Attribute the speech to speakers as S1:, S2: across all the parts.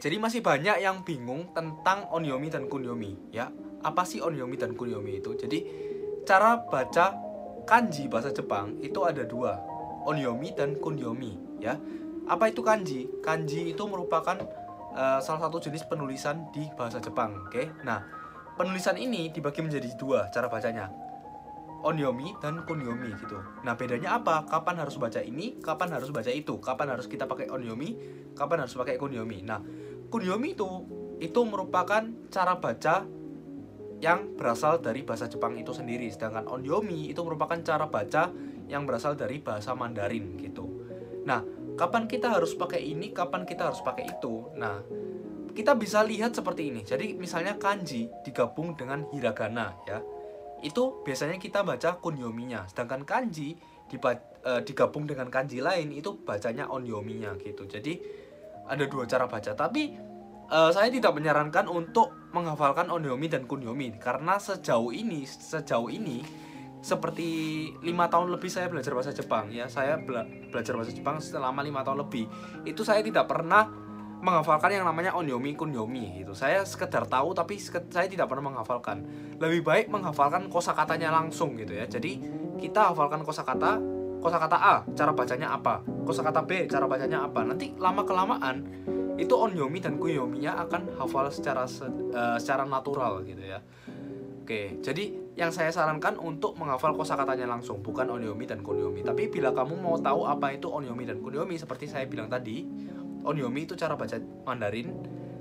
S1: Jadi masih banyak yang bingung tentang onyomi dan kunyomi ya. Apa sih onyomi dan kunyomi itu? Jadi cara baca kanji bahasa Jepang itu ada dua, onyomi dan kunyomi ya. Apa itu kanji? Kanji itu merupakan uh, salah satu jenis penulisan di bahasa Jepang, oke? Nah, penulisan ini dibagi menjadi dua cara bacanya. Onyomi dan kunyomi gitu. Nah, bedanya apa? Kapan harus baca ini, kapan harus baca itu? Kapan harus kita pakai onyomi, kapan harus pakai kunyomi? Nah, kunyomi itu itu merupakan cara baca yang berasal dari bahasa Jepang itu sendiri. Sedangkan onyomi itu merupakan cara baca yang berasal dari bahasa Mandarin gitu. Nah kapan kita harus pakai ini kapan kita harus pakai itu? Nah kita bisa lihat seperti ini. Jadi misalnya kanji digabung dengan hiragana ya. Itu biasanya kita baca kunyominya. Sedangkan kanji eh, digabung dengan kanji lain itu bacanya onyominya gitu. Jadi ada dua cara baca. Tapi uh, saya tidak menyarankan untuk menghafalkan onyomi dan kunyomi karena sejauh ini sejauh ini seperti lima tahun lebih saya belajar bahasa Jepang ya. Saya bela belajar bahasa Jepang selama lima tahun lebih. Itu saya tidak pernah menghafalkan yang namanya onyomi kunyomi gitu. Saya sekedar tahu tapi saya tidak pernah menghafalkan. Lebih baik menghafalkan kosakatanya langsung gitu ya. Jadi kita hafalkan kosakata kosakata A cara bacanya apa? Kosakata B cara bacanya apa? Nanti lama kelamaan itu onyomi dan kuyominya akan hafal secara uh, secara natural gitu ya. Oke jadi yang saya sarankan untuk menghafal kosakatanya langsung bukan onyomi dan kunyomi tapi bila kamu mau tahu apa itu onyomi dan kunyomi seperti saya bilang tadi onyomi itu cara baca Mandarin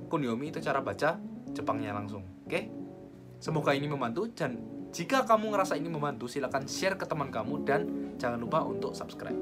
S1: kunyomi itu cara baca Jepangnya langsung. Oke? Semoga ini membantu dan jika kamu ngerasa ini membantu, silahkan share ke teman kamu dan jangan lupa untuk subscribe.